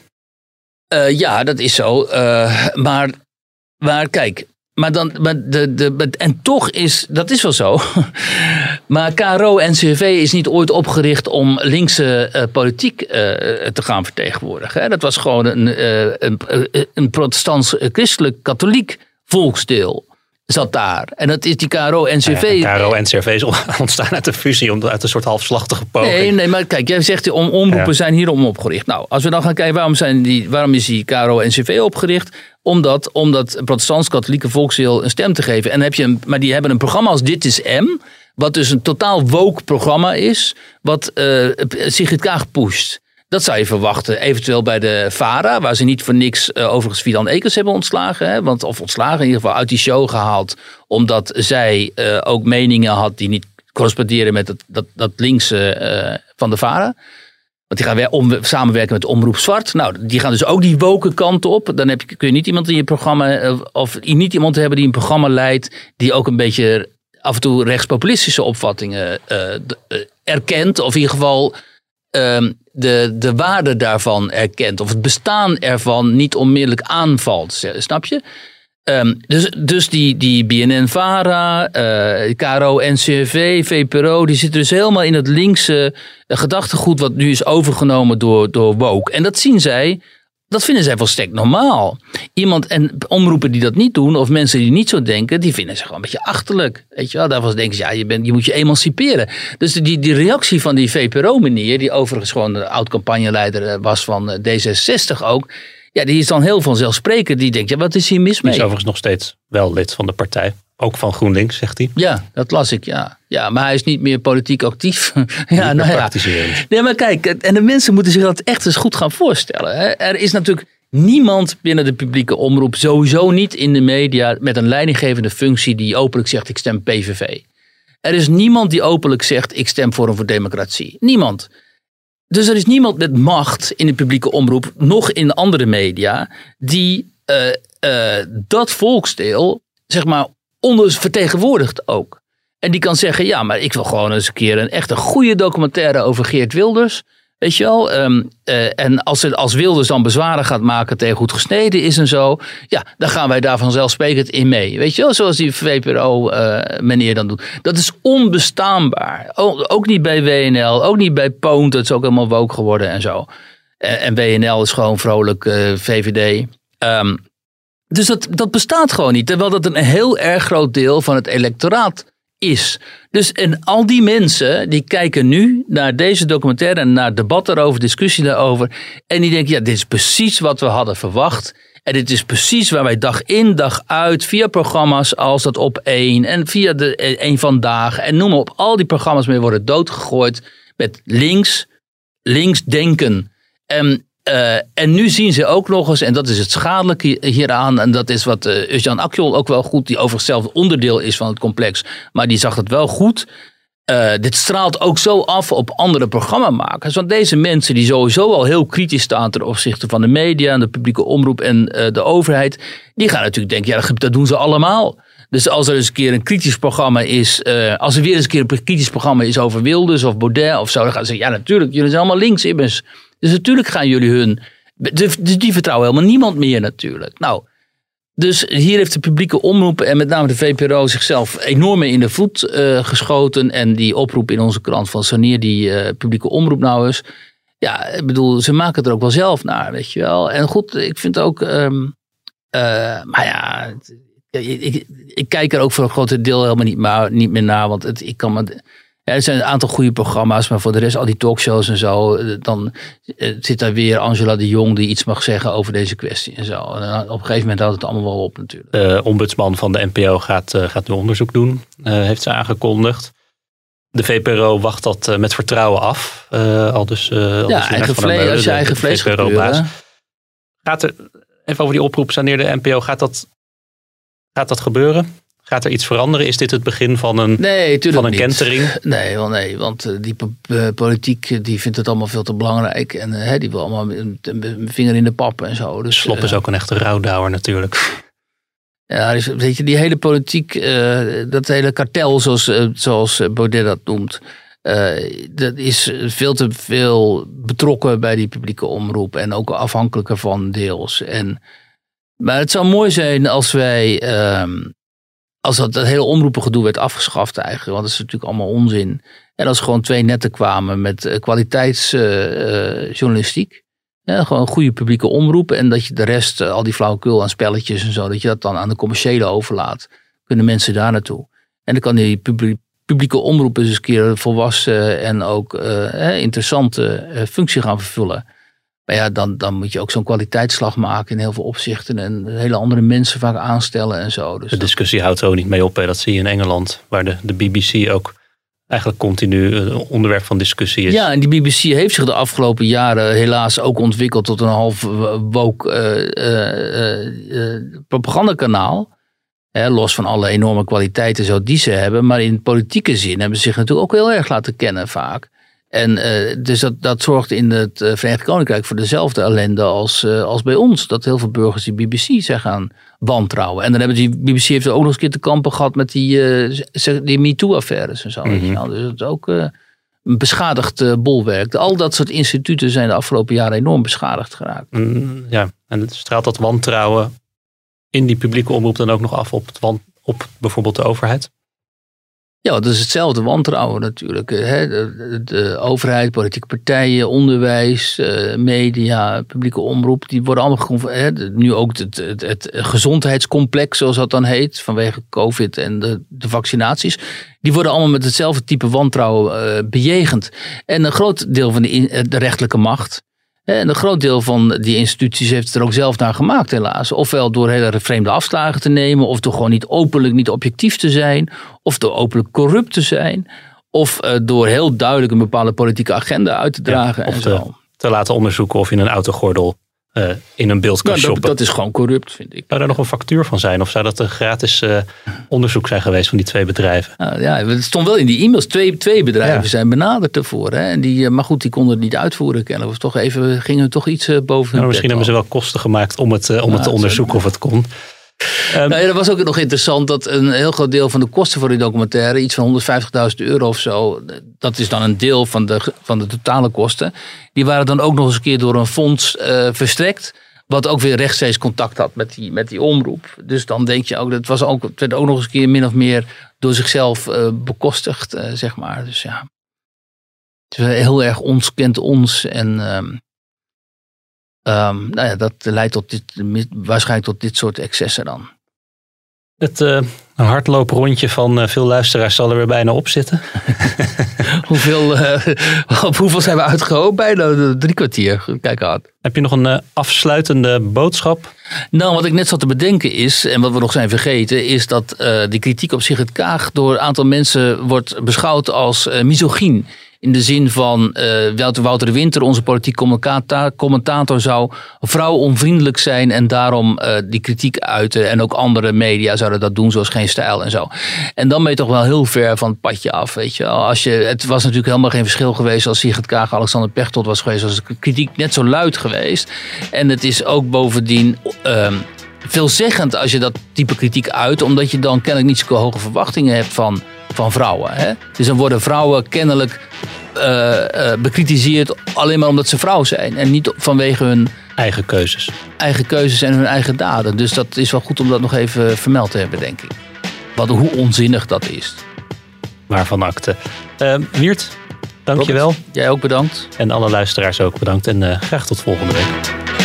Speaker 4: Eh, ja, dat is zo. Eh, maar, maar kijk, maar dan, de, de, en toch is, dat is wel zo. maar KRO NCV is niet ooit opgericht om linkse uh, politiek uh, te gaan vertegenwoordigen. Hè? Dat was gewoon een, uh, een, een protestants-christelijk-katholiek volksdeel zat daar. En dat is die KRO-NCV.
Speaker 3: Ja, KRO-NCV is ontstaan uit een fusie, uit een soort halfslachtige poging.
Speaker 4: Nee, nee, maar kijk, jij zegt om, omroepen ja. zijn hierom opgericht. Nou, als we dan gaan kijken, waarom, zijn die, waarom is die KRO-NCV opgericht? Omdat, omdat protestants-katholieke volksdeel een stem te geven. En heb je een, maar die hebben een programma als Dit is M. Wat dus een totaal woke programma is. Wat uh, Sigrid Kaag pusht. Dat zou je verwachten, eventueel bij de VARA, waar ze niet voor niks uh, overigens Fidan Ekers hebben ontslagen. Hè? Want, of ontslagen, in ieder geval uit die show gehaald. Omdat zij uh, ook meningen had die niet corresponderen met dat, dat, dat linkse uh, van de VARA. Want die gaan weer om, samenwerken met Omroep Zwart. Nou, die gaan dus ook die woken kant op. Dan heb je, kun je niet iemand in je programma, of niet iemand hebben die een programma leidt, die ook een beetje af en toe rechtspopulistische opvattingen erkent. Of in ieder geval um, de, de waarde daarvan erkent. Of het bestaan ervan niet onmiddellijk aanvalt. Snap je? Um, dus, dus die, die BNN-VARA, uh, KRO, NCV, VPRO, die zitten dus helemaal in het linkse gedachtegoed wat nu is overgenomen door, door Woke. En dat zien zij dat vinden zij volstrekt normaal. Iemand en omroepen die dat niet doen, of mensen die niet zo denken, die vinden ze gewoon een beetje achterlijk. Weet je wel, daarvan denken ze, ja, je, bent, je moet je emanciperen. Dus die, die reactie van die VPRO-meneer, die overigens gewoon de oud-campagneleider eh, was van eh, D66 ook. Ja, die is dan heel vanzelfsprekend. Die denkt, ja, wat is hier mis mee?
Speaker 3: Die is overigens nog steeds wel lid van de partij. Ook van GroenLinks, zegt hij.
Speaker 4: Ja, dat las ik, ja. Ja, maar hij is niet meer politiek actief. ja, nou ja. Nee, maar kijk, en de mensen moeten zich dat echt eens goed gaan voorstellen. Hè. Er is natuurlijk niemand binnen de publieke omroep, sowieso niet in de media, met een leidinggevende functie die openlijk zegt, ik stem PVV. Er is niemand die openlijk zegt, ik stem Forum voor Democratie. Niemand. Dus er is niemand met macht in de publieke omroep, nog in andere media, die uh, uh, dat volksdeel, zeg maar, ondervertegenwoordigd ook. En die kan zeggen, ja, maar ik wil gewoon eens een keer een echt een goede documentaire over Geert Wilders. Weet je wel? Um, uh, en als, het, als Wilders dan bezwaren gaat maken tegen hoe het gesneden is en zo. Ja, dan gaan wij daar vanzelfsprekend in mee. Weet je wel? Zoals die VPRO-meneer uh, dan doet. Dat is onbestaanbaar. ook niet bij WNL, ook niet bij Poont. Dat is ook helemaal woke geworden en zo. En, en WNL is gewoon vrolijk VVD. Um, dus dat, dat bestaat gewoon niet. Terwijl dat een heel erg groot deel van het electoraat is. Dus en al die mensen die kijken nu naar deze documentaire en naar debat erover, discussie daarover. En die denken, ja, dit is precies wat we hadden verwacht. En dit is precies waar wij dag in, dag uit, via programma's als dat op één en via de één vandaag en noem maar op, al die programma's mee worden doodgegooid met links, links denken. En uh, en nu zien ze ook nog eens, en dat is het schadelijke hieraan, en dat is wat uh, Jan Akjol ook wel goed, die overigens zelf onderdeel is van het complex, maar die zag het wel goed. Uh, dit straalt ook zo af op andere programmamakers. Want deze mensen die sowieso al heel kritisch staan ten opzichte van de media en de publieke omroep en de overheid, die gaan natuurlijk denken, ja dat doen ze allemaal. Dus als er eens een keer een kritisch programma is, als er weer eens een keer een kritisch programma is over Wilders of Baudet of zo, dan gaan ze zeggen, ja natuurlijk, jullie zijn allemaal links immers. Dus natuurlijk gaan jullie hun. Dus die vertrouwen helemaal niemand meer natuurlijk. Nou, dus hier heeft de publieke omroep en met name de VPRO zichzelf enorm in de voet uh, geschoten. En die oproep in onze krant van saneer die uh, publieke omroep nou eens. Ja, ik bedoel, ze maken het er ook wel zelf naar, weet je wel. En goed, ik vind ook. Um, uh, maar ja, ik, ik, ik, kijk er ook voor een groot deel helemaal niet, maar, niet meer naar. Want het, ik kan me ja, er zijn een aantal goede programma's, maar voor de rest al die talkshows en zo. Eh, dan eh, zit daar weer Angela de Jong die iets mag zeggen over deze kwestie en zo. En op een gegeven moment houdt het allemaal wel op natuurlijk.
Speaker 3: De ombudsman van de NPO gaat, gaat nu onderzoek doen, uh, heeft ze aangekondigd. De VPRO wacht dat met vertrouwen af. al dus,
Speaker 4: al ja, dus eigen vlees, als je eigen vlees gaat
Speaker 3: Gaat er, even over die oproep, wanneer de NPO, gaat dat, gaat dat gebeuren? Gaat er iets veranderen? Is dit het begin van een,
Speaker 4: nee,
Speaker 3: van een
Speaker 4: niet.
Speaker 3: kentering?
Speaker 4: Nee, wel nee, want eh, die uh, politiek eh, die vindt het allemaal veel te belangrijk. En uh, die wil allemaal een vinger in de pap en zo. Dus,
Speaker 3: Slop is ook een echte rouwdouwer natuurlijk.
Speaker 4: Ja, dus, weet je, die hele politiek, dat hele kartel zoals, zoals Baudet dat noemt. Dat is veel te veel betrokken bij die publieke omroep en ook afhankelijker van deels. En, maar het zou mooi zijn als wij, uh, als dat, dat hele omroepengedoe werd afgeschaft eigenlijk, want dat is natuurlijk allemaal onzin. En als gewoon twee netten kwamen met uh, kwaliteitsjournalistiek. Ja, gewoon een goede publieke omroep. En dat je de rest, eh, al die flauwekul aan spelletjes en zo, dat je dat dan aan de commerciële overlaat. Kunnen mensen daar naartoe. En dan kan die publieke omroep eens een keer volwassen en ook interessante functie gaan vervullen. Maar ja, dan, dan moet je ook zo'n kwaliteitsslag maken in heel veel opzichten. En hele andere mensen vaak aanstellen en zo. Dus
Speaker 3: de discussie houdt zo niet mee op. Hè. Dat zie je in Engeland, waar de, de BBC ook eigenlijk continu een onderwerp van discussie is.
Speaker 4: Ja, en die BBC heeft zich de afgelopen jaren helaas ook ontwikkeld tot een half woke uh, uh, propagandakanaal. los van alle enorme kwaliteiten zo die ze hebben. Maar in politieke zin hebben ze zich natuurlijk ook heel erg laten kennen vaak. En uh, dus dat, dat zorgt in het uh, Verenigd Koninkrijk voor dezelfde ellende als, uh, als bij ons. Dat heel veel burgers die BBC zijn gaan wantrouwen. En dan hebben die BBC heeft ook nog eens een keer te kampen gehad met die, die MeToo-affaires en zo. Mm -hmm. Dus dat is ook een beschadigd bolwerk. Al dat soort instituten zijn de afgelopen jaren enorm beschadigd geraakt.
Speaker 3: Mm, ja, en het straalt dat wantrouwen in die publieke omroep dan ook nog af op, het, op bijvoorbeeld de overheid?
Speaker 4: Ja, dat is hetzelfde wantrouwen natuurlijk. Hè? De, de, overheid, politieke partijen, onderwijs, eh, media, publieke omroep, die worden allemaal hè, nu ook het, het, gezondheidscomplex, zoals dat dan heet, vanwege COVID en de, de vaccinaties, die worden allemaal met hetzelfde type wantrouwen uh, bejegend. En een groot deel van de, de rechtelijke macht, en een groot deel van die instituties heeft het er ook zelf naar gemaakt, helaas. Ofwel door hele vreemde afslagen te nemen, of door gewoon niet openlijk niet objectief te zijn, of door openlijk corrupt te zijn, of uh, door heel duidelijk een bepaalde politieke agenda uit te dragen.
Speaker 3: Ja, of
Speaker 4: en
Speaker 3: te,
Speaker 4: zo.
Speaker 3: te, laten onderzoeken of je een autogordel uh, in een beeld kan
Speaker 4: nou,
Speaker 3: shoppen.
Speaker 4: Dat, dat, is gewoon corrupt, vind ik.
Speaker 3: Zou daar nog een factuur van zijn? Of zou dat een gratis uh, onderzoek zijn geweest van die twee bedrijven?
Speaker 4: Uh, ja, het stond wel in die e-mails. Twee, twee bedrijven ja. zijn benaderd ervoor. Hè? En die, maar goed, die konden het niet uitvoeren kennen. Of toch even, gingen toch iets boven
Speaker 3: nou, Misschien hebben ze wel kosten gemaakt om het, om het te onderzoeken of het kon.
Speaker 4: Um, nou dat was ook nog interessant dat een heel groot deel van de kosten voor die documentaire, iets van 150.000 euro of zo, dat is dan een deel van de, van de totale kosten. Die waren dan ook nog eens een keer door een fonds uh, verstrekt. Wat ook weer rechtstreeks contact had met die, met die omroep. Dus dan denk je ook, dat was ook, het werd ook nog eens een keer min of meer door zichzelf uh, bekostigd, uh, zeg maar. Dus ja, het is heel erg ons kent ons. En um, um, nou ja, dat leidt tot dit, waarschijnlijk tot dit soort excessen dan.
Speaker 3: Het uh, hardlooprondje van uh, veel luisteraars zal er weer bijna op zitten.
Speaker 4: hoeveel, uh, op hoeveel zijn we uitgehoopt? Bijna drie kwartier. Kijk aan.
Speaker 3: Heb je nog een afsluitende boodschap?
Speaker 4: Nou, wat ik net zat te bedenken is, en wat we nog zijn vergeten, is dat die kritiek op zich het Kaag door een aantal mensen wordt beschouwd als misogyn. In de zin van uh, Wouter Winter, onze politiek commentator, zou vrouwonvriendelijk zijn en daarom uh, die kritiek uiten. En ook andere media zouden dat doen, zoals Geen Stijl en zo. En dan ben je toch wel heel ver van het padje af. Weet je. Als je, het was natuurlijk helemaal geen verschil geweest als Sigrid Kaag Alexander Pechtold was geweest. Was de kritiek net zo luid geweest. En het is ook bovendien. Uh, veelzeggend als je dat type kritiek uit, omdat je dan kennelijk niet zo hoge verwachtingen hebt van, van vrouwen. Hè? Dus dan worden vrouwen kennelijk uh, uh, bekritiseerd alleen maar omdat ze vrouw zijn en niet vanwege hun
Speaker 3: eigen keuzes.
Speaker 4: Eigen keuzes en hun eigen daden. Dus dat is wel goed om dat nog even vermeld te hebben, denk ik. Wat, hoe onzinnig dat is.
Speaker 3: Waarvan akte. Uh, Wiert, dankjewel.
Speaker 4: Jij ook bedankt.
Speaker 3: En alle luisteraars ook bedankt. En graag tot volgende week.